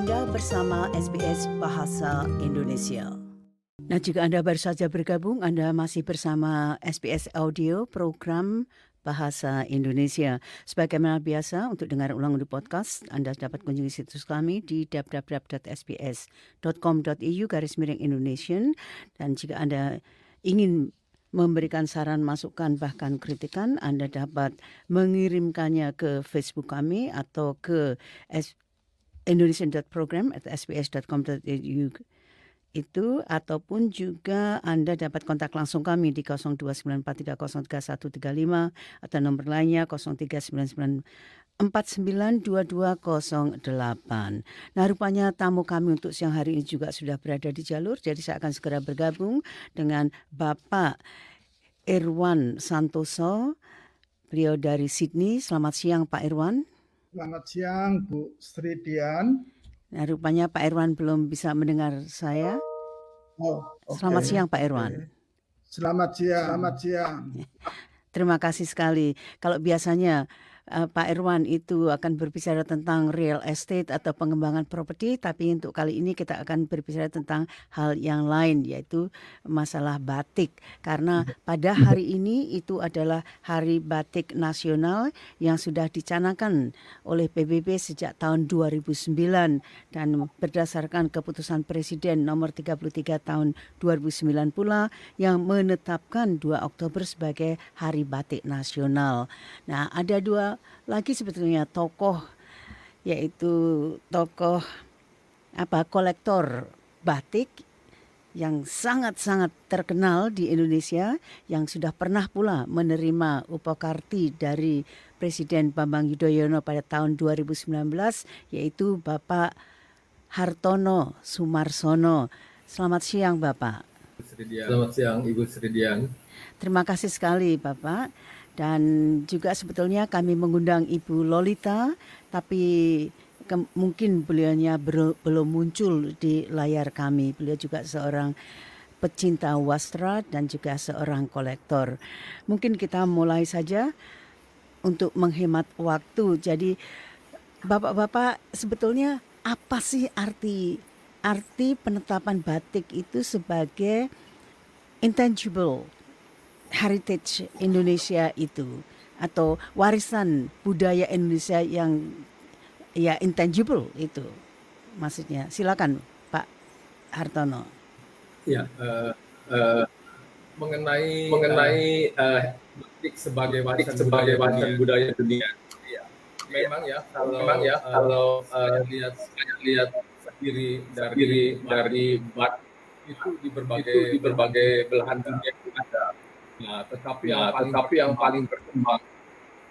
Anda bersama SBS Bahasa Indonesia. Nah, jika Anda baru saja bergabung, Anda masih bersama SBS Audio program Bahasa Indonesia. Sebagaimana biasa, untuk dengar ulang di podcast, Anda dapat kunjungi situs kami di www.sbs.com.au garis miring Indonesian. Dan jika Anda ingin memberikan saran, masukan, bahkan kritikan, Anda dapat mengirimkannya ke Facebook kami atau ke indonesian.program at sbs.com.au itu ataupun juga Anda dapat kontak langsung kami di 0294303135 atau nomor lainnya 0399492208. Nah rupanya tamu kami untuk siang hari ini juga sudah berada di jalur jadi saya akan segera bergabung dengan Bapak Irwan Santoso beliau dari Sydney. Selamat siang Pak Irwan. Selamat siang Bu Sri Dian. Nah, rupanya Pak Irwan belum bisa mendengar saya. Oh, okay. Selamat siang Pak Irwan. Okay. Selamat siang. Selamat siang. Terima kasih sekali. Kalau biasanya uh, Pak Irwan itu akan berbicara tentang real estate atau pengembangan properti, tapi untuk kali ini kita akan berbicara tentang hal yang lain, yaitu masalah batik. Karena pada hari ini itu adalah Hari Batik Nasional yang sudah dicanangkan oleh PBB sejak tahun 2009 dan berdasarkan keputusan Presiden nomor 33 tahun 2009 pula yang menetapkan 2 Oktober sebagai Hari Batik Nasional. Nah, ada dua lagi sebetulnya tokoh yaitu tokoh apa kolektor batik yang sangat-sangat terkenal di Indonesia yang sudah pernah pula menerima upakarti dari Presiden Bambang Yudhoyono pada tahun 2019 yaitu Bapak Hartono Sumarsono. Selamat siang Bapak. Selamat siang Ibu Sridian. Terima kasih sekali Bapak. Dan juga sebetulnya kami mengundang Ibu Lolita, tapi mungkin beliaunya belum muncul di layar kami. Beliau juga seorang pecinta wastra dan juga seorang kolektor. Mungkin kita mulai saja untuk menghemat waktu. Jadi Bapak-bapak sebetulnya apa sih arti arti penetapan batik itu sebagai intangible heritage Indonesia itu atau warisan budaya Indonesia yang ya intangible itu maksudnya. Silakan Pak Hartono. Ya uh, uh, mengenai mengenai uh, sebagai warisan sebagai warisan budaya dunia. Ya memang ya kalau memang ya. kalau uh, lihat lihat sendiri dari dari bat itu di berbagai itu di berbagai belahan dunia ada Nah, tetapi nah, yang paling tetapi yang paling berkembang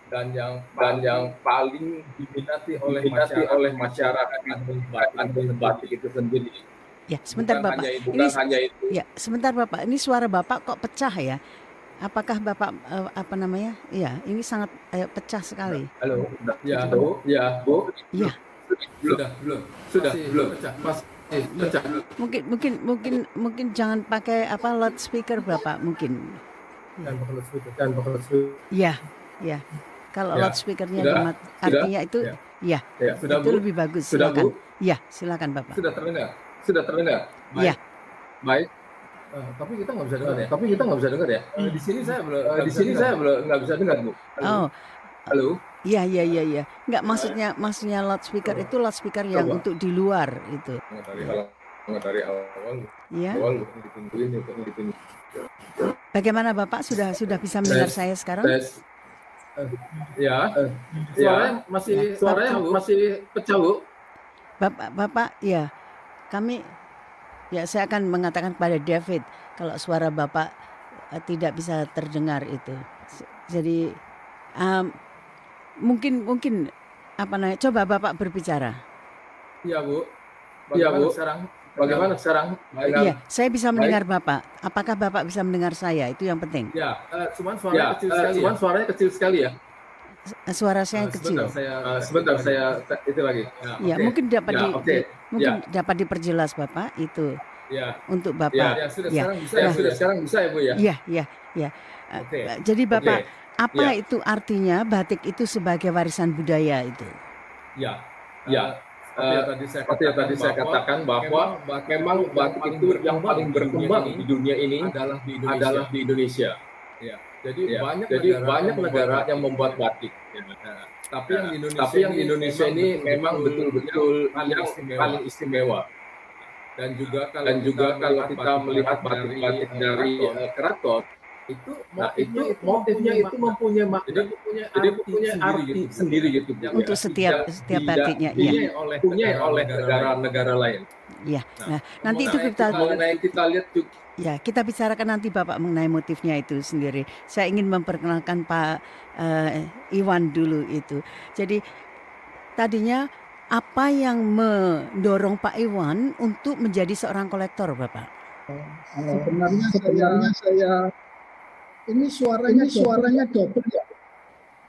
dan yang dan yang paling diminati oleh diminati masyarakat, oleh masyarakat itu batik itu sendiri. Ya, sebentar bukan Bapak. Hanya, bukan ini, hanya itu. Ya, sebentar Bapak. Ini suara Bapak kok pecah ya? Apakah Bapak uh, apa namanya? Iya, ini sangat uh, pecah sekali. Halo, ya, Bu, ya, Bu. Iya. Sudah, belum. Sudah, Masih, belum. Pecah. Mas, eh, pecah. Mungkin mungkin mungkin mungkin jangan pakai apa loudspeaker Bapak mungkin. Dan pakai loudspeaker. Dan pakai loudspeaker. Iya, iya. Kalau ya. loudspeakernya sudah, artinya itu ya, ya, ya. Sudah, itu Bu? lebih bagus. Sudah, silakan. Bu? Ya, silakan Bapak. Sudah terdengar. Sudah terdengar. Iya. Baik. Uh, tapi kita nggak bisa dengar ya. Tapi kita nggak bisa dengar ya. Uh, di sini saya belum. Uh, di sini saya belum nggak bisa dengar bu. Halo. Oh. Halo. Iya iya iya iya. Enggak maksudnya maksudnya loudspeaker oh. itu loudspeaker yang Coba. untuk di luar itu. Dari awal, dari awal. Iya. Awal ditungguin ditungguin. Bagaimana Bapak sudah sudah bisa mendengar saya sekarang? Tes. Ya, suaranya ya. masih ya. suaranya Bapak, masih pecah bu. Bapak, Bapak, ya, kami, ya saya akan mengatakan kepada David kalau suara Bapak uh, tidak bisa terdengar itu. Jadi um, mungkin mungkin apa namanya? Coba Bapak berbicara. Iya bu. Iya bu. Sekarang Bagaimana sekarang? Iya, saya bisa mendengar Baik. Bapak. Apakah Bapak bisa mendengar saya? Itu yang penting. Ya, uh, cuman suaranya ya, kecil uh, sekali. Cuman ya. suaranya kecil sekali ya. Suara saya uh, kecil. Sebentar saya, uh, sebentar saya itu lagi. Ya, ya okay. mungkin dapat ya, di, okay. di mungkin ya. dapat diperjelas Bapak itu. Ya. Untuk Bapak. Ya, ya sudah ya. sekarang bisa ya, ya sudah sekarang bisa ya Bu ya. Iya, iya, iya. Okay. Jadi Bapak, okay. apa ya. itu artinya batik itu sebagai warisan budaya itu? Ya. Ya. Uh, seperti yang tadi saya katakan, tadi saya katakan bahwa memang batik itu yang paling berkembang di dunia ini adalah di Indonesia. Adalah di Indonesia. Ya. Jadi ya. banyak jadi negara banyak negara yang membuat batik. Ya. Nah, tapi yang di Indonesia, tapi yang di Indonesia ini memang betul-betul yang paling istimewa. Dan juga kalau dan juga kalau kita melihat batik-batik dari keraton, itu nah, itu motifnya itu mempunyai makna jadi punya jadi punya arti sendiri gitu, gitu untuk ya. setiap tidak, setiap batiknya ya oleh punya oleh negara-negara lain ya nah, nah nanti itu kita mengenai kita lihat juga Ya, kita bicarakan nanti Bapak mengenai motifnya itu sendiri. Saya ingin memperkenalkan Pak uh, Iwan dulu itu. Jadi tadinya apa yang mendorong Pak Iwan untuk menjadi seorang kolektor, Bapak? Sebenarnya sebenarnya saya ini suaranya ini suaranya double ya.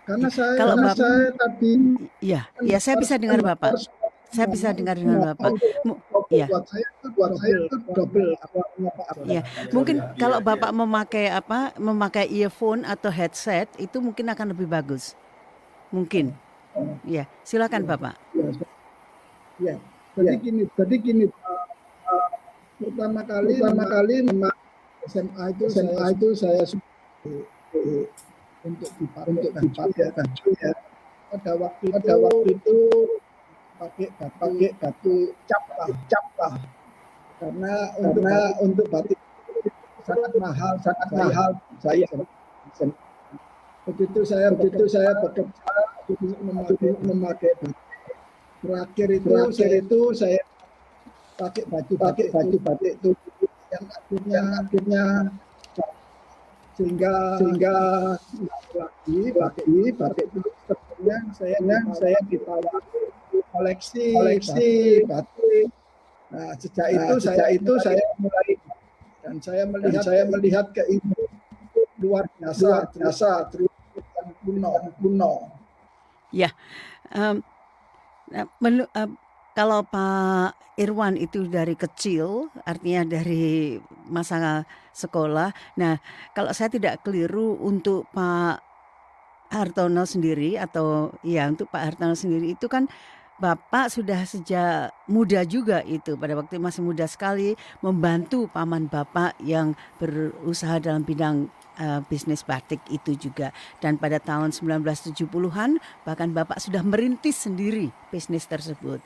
Karena saya Kalau karena Bapak, saya tadi Iya, ya saya bisa dengar Bapak. Saya bisa dengar dengan Bapak. Iya. Buat saya itu buat saya itu double Iya, mungkin kalau Bapak memakai apa? Memakai earphone atau headset itu mungkin akan lebih bagus. Mungkin. Iya, silakan Bapak. Ya. Jadi gini, jadi gini pertama kali pertama kali SMA itu SMA itu saya untuk dipakai untuk dipakai baju ya. Pada waktu pada waktu itu pakai pakai batu cap lah cap lah karena karena untuk batik. sangat mahal sangat saya, mahal. saya begitu saya begitu saya bekerja. memakai memakai terakhir itu terakhir saya, itu saya pakai baju pakai baju batik. Itu yang akhirnya akhirnya sehingga sehingga lagi batik itu kemudian saya saya ditawar koleksi koleksi. Batik nah sejak nah, itu sejak saya itu saya mulai dan saya melihat dan saya melihat ke ini. luar biasa luar biasa terus kuno kuno. Ya um, melu, uh, kalau Pak Irwan itu dari kecil, artinya dari masa sekolah. Nah, kalau saya tidak keliru untuk Pak Hartono sendiri atau ya untuk Pak Hartono sendiri itu kan Bapak sudah sejak muda juga itu pada waktu masih muda sekali membantu paman Bapak yang berusaha dalam bidang uh, bisnis batik itu juga dan pada tahun 1970-an bahkan Bapak sudah merintis sendiri bisnis tersebut.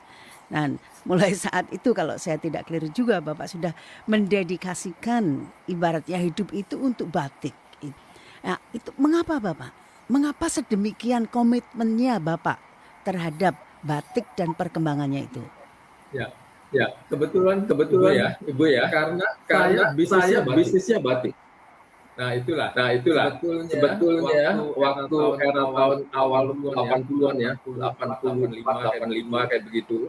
Dan mulai saat itu kalau saya tidak keliru juga Bapak sudah mendedikasikan ibaratnya hidup itu untuk batik. Nah, itu mengapa Bapak? Mengapa sedemikian komitmennya Bapak terhadap batik dan perkembangannya itu? Ya, ya kebetulan kebetulan Ibu ya, Ibu ya, karena karena saya bisnisnya, batik. bisnisnya batik. Nah itulah, nah itulah sebetulnya, sebetulnya waktu, waktu era tahun awal 80-an ya, 85, 85 kayak begitu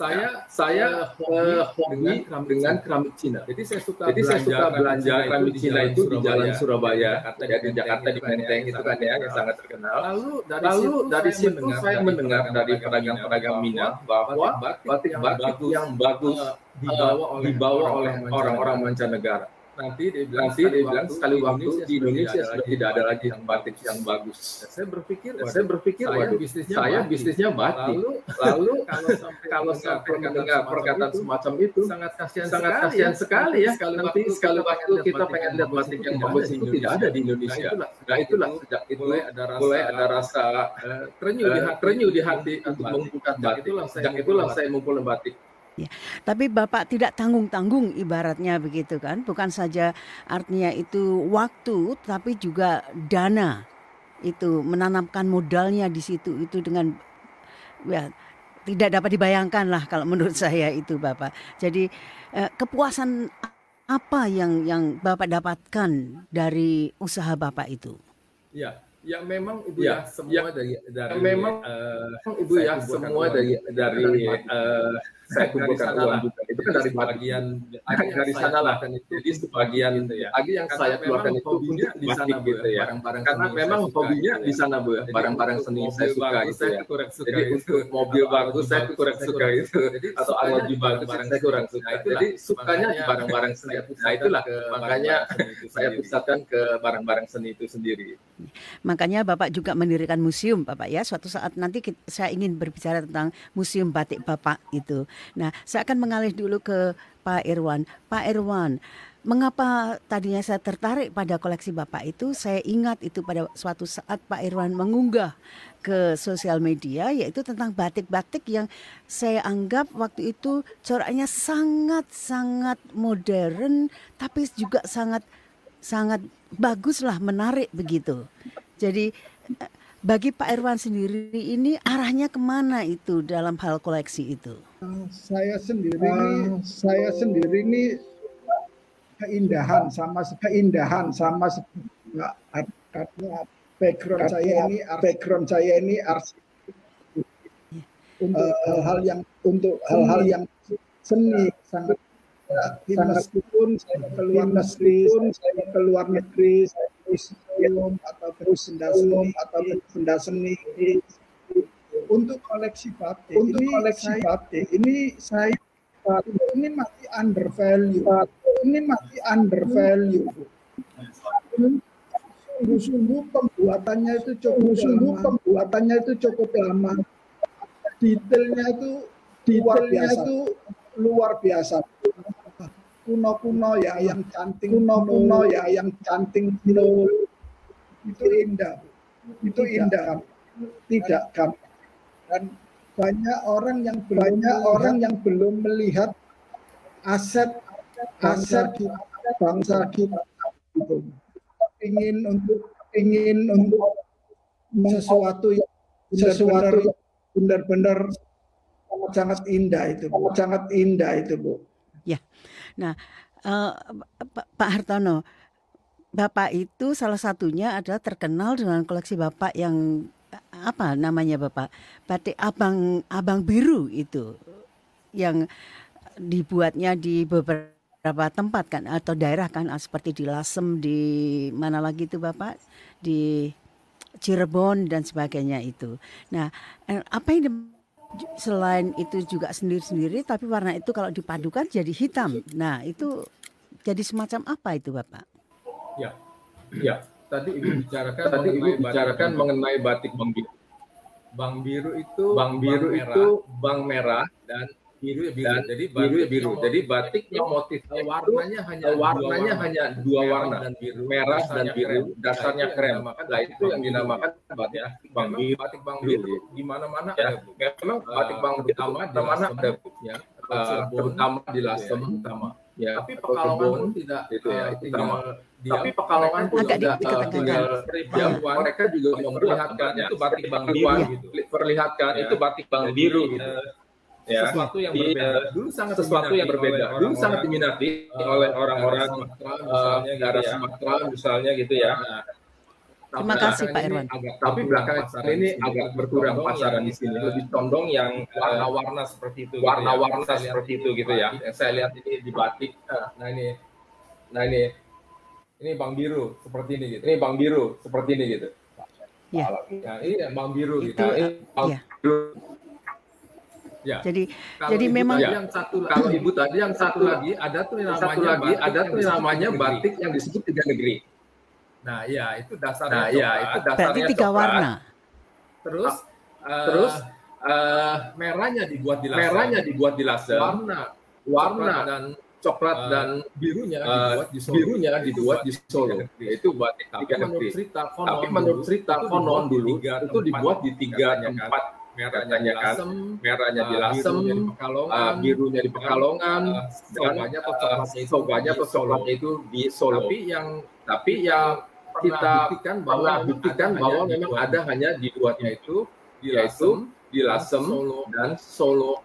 saya ya. saya uh, hobi dengan keramik, dengan keramik Cina. Jadi saya suka Jadi belanja, saya suka belanja keramik Cina itu di Jalan Surabaya, Jakarta, ya, di Jakarta di Menteng itu kan ya yang sangat terkenal. Lalu dari Lalu situ dari situ saya mendengar dari pedagang-pedagang minyak bahwa batik-batik yang bagus dibawa oleh orang-orang mancanegara nanti dia bilang, nanti dia bilang sekali waktu di Indonesia sudah tidak ada lagi yang batik yang bagus. Ya, saya berpikir, ya, saya berpikir, saya waduh, bisnisnya saya batik. bisnisnya batik. Lalu, lalu kalau sampai kalau sampai mendengar perkataan semacam itu, sangat kasihan sangat sekali, kasihan ya. sekali ya. Sekali nanti sekali waktu kita pengen lihat batik yang bagus itu tidak ada di Indonesia. Nah itulah sejak itu mulai ada rasa eh, terenyuh di hati untuk mengumpulkan batik. Sejak itulah saya mengumpulkan batik. Ya. Tapi Bapak tidak tanggung-tanggung ibaratnya begitu kan? Bukan saja artinya itu waktu tapi juga dana. Itu menanamkan modalnya di situ itu dengan ya tidak dapat dibayangkan lah kalau menurut saya itu Bapak. Jadi eh, kepuasan apa yang yang Bapak dapatkan dari usaha Bapak itu? Ya, ya memang Ibu ya, ya semua ya, dari dari memang uh, Ibu ya semua dari dari uh, saya kumpulkan uang juga itu kan dari bagian dari sana lah. kan itu jadi sebagian gitu ya. lagi yang saya keluarkan itu untuk di sana gitu ya. barang-barang karena memang hobinya di sana bu barang-barang seni saya suka gitu ya. jadi untuk mobil bagus saya kurang suka gitu atau alat bagus saya kurang suka. Jadi sukanya di barang-barang seni. nah itulah makanya saya pusatkan ke barang-barang seni itu sendiri. Makanya bapak juga mendirikan museum bapak ya. Suatu saat nanti saya ingin berbicara tentang museum batik bapak itu. Nah saya akan mengalih dulu ke Pak Irwan. Pak Irwan, mengapa tadinya saya tertarik pada koleksi Bapak itu? Saya ingat itu pada suatu saat Pak Irwan mengunggah ke sosial media yaitu tentang batik-batik yang saya anggap waktu itu coraknya sangat-sangat modern tapi juga sangat sangat baguslah menarik begitu. Jadi bagi Pak Irwan sendiri ini arahnya ke mana itu dalam hal koleksi itu? Saya sendiri uh, saya sendiri ini keindahan sama keindahan sama background saya ini background saya ini arsip untuk eh, hal-hal uh, yang untuk hal-hal yang seni sangat sangat meskipun saya keluar negeri saya keluar negeri saya museum atau terus benda seni atau benda seni untuk koleksi batik untuk ini koleksi saya, batik. ini saya ini masih under value. Ini masih under value. Sungguh-sungguh pembuatannya itu cukup sungguh pembuatannya itu cukup lama. Detailnya itu detailnya itu luar biasa. Kuno-kuno ya yang cantik kuno-kuno ya yang cantik itu itu indah. Itu indah. tidak kan dan banyak orang yang banyak orang yang belum melihat aset aset bangsa kita. Itu ingin untuk ingin untuk sesuatu yang sesuatu yang benar-benar sangat indah itu sangat indah itu bu. Ya. Nah, uh, Pak Hartono, Bapak itu salah satunya adalah terkenal dengan koleksi Bapak yang apa namanya Bapak? Batik Abang Abang Biru itu yang dibuatnya di beberapa tempat kan atau daerah kan seperti di Lasem di mana lagi itu Bapak? Di Cirebon dan sebagainya itu. Nah, eh, apa yang selain itu juga sendiri-sendiri tapi warna itu kalau dipadukan jadi hitam. Nah, itu jadi semacam apa itu, Bapak? Ya. Ya, tadi Ibu bicarakan tadi Ibu bicarakan mengenai batik Bang Biru. Bang Biru itu Bang Biru bang itu bang merah dan biru ya biru. Dan jadi biru ya biru. Jadi batiknya motif warnanya hanya warnanya hanya dua warna dan biru, merah dan biru, dasarnya krem. Nah itu yang dinamakan batik bang biru. Batik bang biru di mana-mana ya. Memang batik bang biru di mana ada ya. Terutama di Lasem, terutama. Ya, tapi Pekalongan tidak itu ya, tinggal tapi Pekalongan pun tidak tinggal ya, mereka juga memperlihatkan itu batik bang biru gitu. Perlihatkan itu batik bang biru gitu. ya, sesuatu yang di, berbeda. Dulu sangat sesuatu yang berbeda. Dulu sangat diminati uh, oleh orang-orang uh, daerah Sumatera misalnya gitu ya. Terima kasih Pak Irwan. Agak, tapi belakangan ini agak berkurang pasaran di sini, lebih condong yang warna-warna seperti itu. Gitu ya. Warna-warna gitu seperti itu gitu ya. Yang saya lihat ini di batik. Nah ini, nah ini, ini Bang Biru seperti ini gitu. Ini Bang Biru seperti ini gitu. Ya. Nah, ini Bang Biru gitu. Ini Bang ya. Biru Ya. Jadi kalau jadi memang yang satu kalau ibu tadi yang satu lagi ada tuh yang namanya satu lagi ada tuh yang namanya batik yang disebut tiga negeri. Nah, ya itu dasarnya. Nah, ya itu dasarnya. Berarti tiga coklat. warna. Terus uh, terus uh, merahnya dibuat di laser. Merahnya dibuat di laser. Warna warna dan coklat uh, dan birunya uh, dibuat di Solo. Birunya dibuat di Solo. Yaitu batik tiga negeri. Tapi menurut cerita konon dulu itu dibuat di tiga tempat merahnya di Lasem, merahnya di Lasem, birunya di Pekalongan, uh, birunya di Pekalongan, uh, itu, sobanya atau coklatnya itu di Solo. Tapi yang tapi yang kita buktikan bahwa buktikan bahwa memang ada hanya di dua itu yaitu di Lasem dan Solo.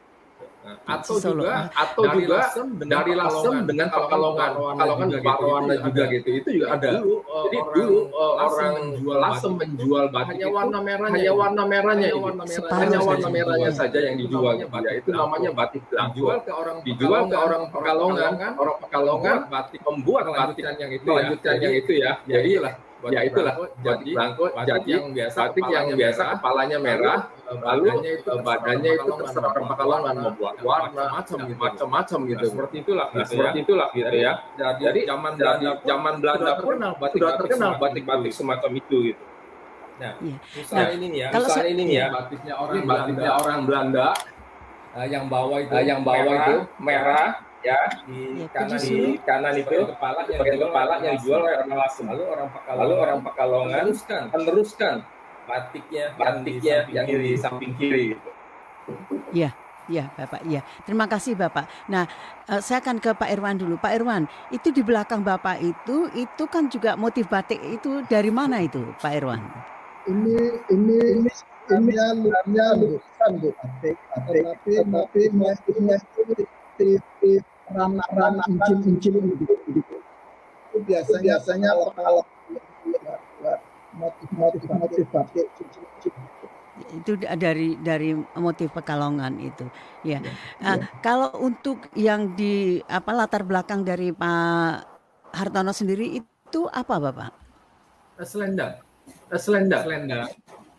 Nah, atau Solo. juga atau dari juga Lasem dengan dari Lasem dengan Pekalongan. Pekalongan, Pekalongan Pekalongan juga gitu, juga itu gitu, itu juga ada. Dulu, uh, Jadi orang dulu uh, Lasem orang menjual Lasem batik menjual batik hanya itu warna merahnya hanya itu. warna merahnya Hanya itu. warna merahnya saja warna yang merahnya dijual. saja yang Itu dijual namanya ya batik itu namanya batik dijual ke orang dijual ke orang Pekalongan orang Pekalongan batik membuat batik yang itu melanjutkan ya. yang itu ya ya jadi itulah ya itulah batik blanco batik jadi yang biasa batik yang biasa merah, kepalanya merah lalu lalu badannya itu eh, badannya itu Pekalongan, terserah orang Pekalongan mau buat warna macam gitu. macam-macam Nah, gitu seperti itulah Nah, gitu seperti ya. itulah gitu ya. Jadi, jadi zaman Belanda pun zaman Belanda pun batik-batik terkenal. semacam batik-batik itu. semacam itu gitu. Nah, Iya. misalnya Nah, ini nih ya. kalau misalnya saya- ini nih ya. Batiknya ini orang batiknya Belanda, orang Belanda. Eh, yang bawah itu eh, yang bawah merah, itu merah ya di Ya, kanan di kanan itu kepala yang dijual kepala oleh yang orang dijual oleh orang Lasem Lalu orang Pekalongan lalu orang Pekalongan meneruskan meneruskan batiknya batiknya yang kiri. di samping kiri gitu. Ya, Bapak. Ya, terima kasih Bapak. Nah, eh, saya akan ke Pak Irwan dulu. Pak Irwan, itu di belakang Bapak itu, itu kan juga motif batik itu dari mana itu, Pak Irwan? ini ini ini bukan bu batik ranah ranah incin incin gitu gitu itu biasanya biasanya kalau motif motif motif batik Itu da- dari dari motif Pekalongan itu. Ya. Ah, kalau untuk yang di apa latar belakang dari Pak Hartono sendiri itu apa, Bapak? Selendang. Selendang Selendang.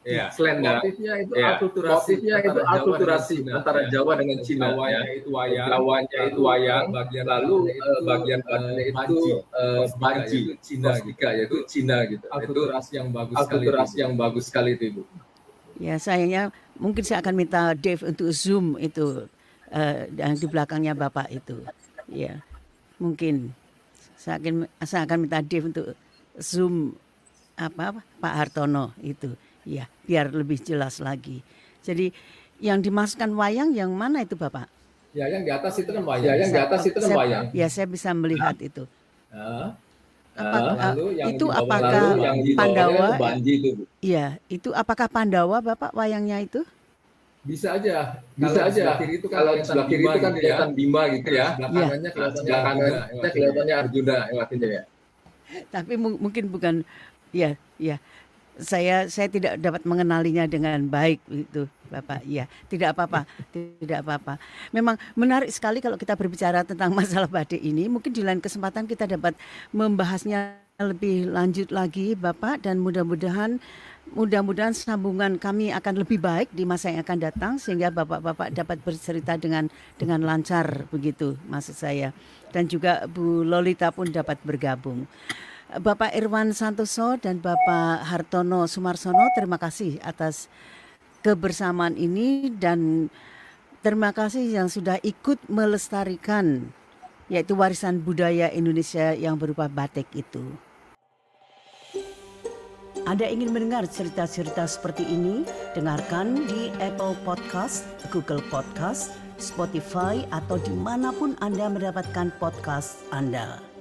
Ya. Motifnya itu Ya. akulturasi. motifnya itu antara Jawa dengan akulturasi Cina, antara ya. Jawa dengan Cina ya. Jawanya itu wayang. Jawanya itu lalu, wayang eh, bagian lalu bagian eh, bagian itu eh, banji Cina gitu. Yaitu Cina gitu itu Akulturasi yang bagus sekali. akulturasi itu. yang bagus sekali itu ibu Ya, sayangnya mungkin saya akan minta Dave untuk zoom itu eh, yang di belakangnya Bapak itu. Ya. Mungkin saya akan saya akan minta Dave untuk zoom apa Pak Hartono itu. Ya, biar lebih jelas lagi. Jadi yang dimasukkan wayang yang mana itu Bapak? Ya, yang di atas itu kan wayang. ya yang di atas itu kan Saya- wayang Ya, saya bisa melihat itu. Nah, Apa, Ah, eh, lalu yang itu apakah lalu yang Pandawa? itu banji itu bu Iya, itu apakah Pandawa Bapak wayangnya itu? bisa aja. bisa Kalau aja sebelah kiri itu kan kalau sebelah kiri Bima itu kan gitu ya. kelihatan Bima gitu ya Sebelah Iya. kanannya kelihatannya Arjuna, kanannya ya, kelihatannya Arjuna yang artinya ya tapi mu- mungkin bukan ya ya saya saya tidak dapat mengenalinya dengan baik itu Bapak. Ya tidak apa-apa tidak apa-apa. Memang menarik sekali kalau kita berbicara tentang masalah badik ini. Mungkin di lain kesempatan kita dapat membahasnya lebih lanjut lagi Bapak. Dan mudah-mudahan mudah-mudahan sambungan kami akan lebih baik di masa yang akan datang sehingga Bapak-bapak dapat bercerita dengan dengan lancar begitu maksud saya. Dan juga Bu Lolita pun dapat bergabung. Bapak Irwan Santoso dan Bapak Hartono Sumarsono, terima kasih atas kebersamaan ini dan terima kasih yang sudah ikut melestarikan yaitu warisan budaya Indonesia yang berupa batik itu. Anda ingin mendengar cerita-cerita seperti ini? Dengarkan di Apple Podcast, Google Podcast, Spotify, atau di mana pun Anda mendapatkan podcast Anda.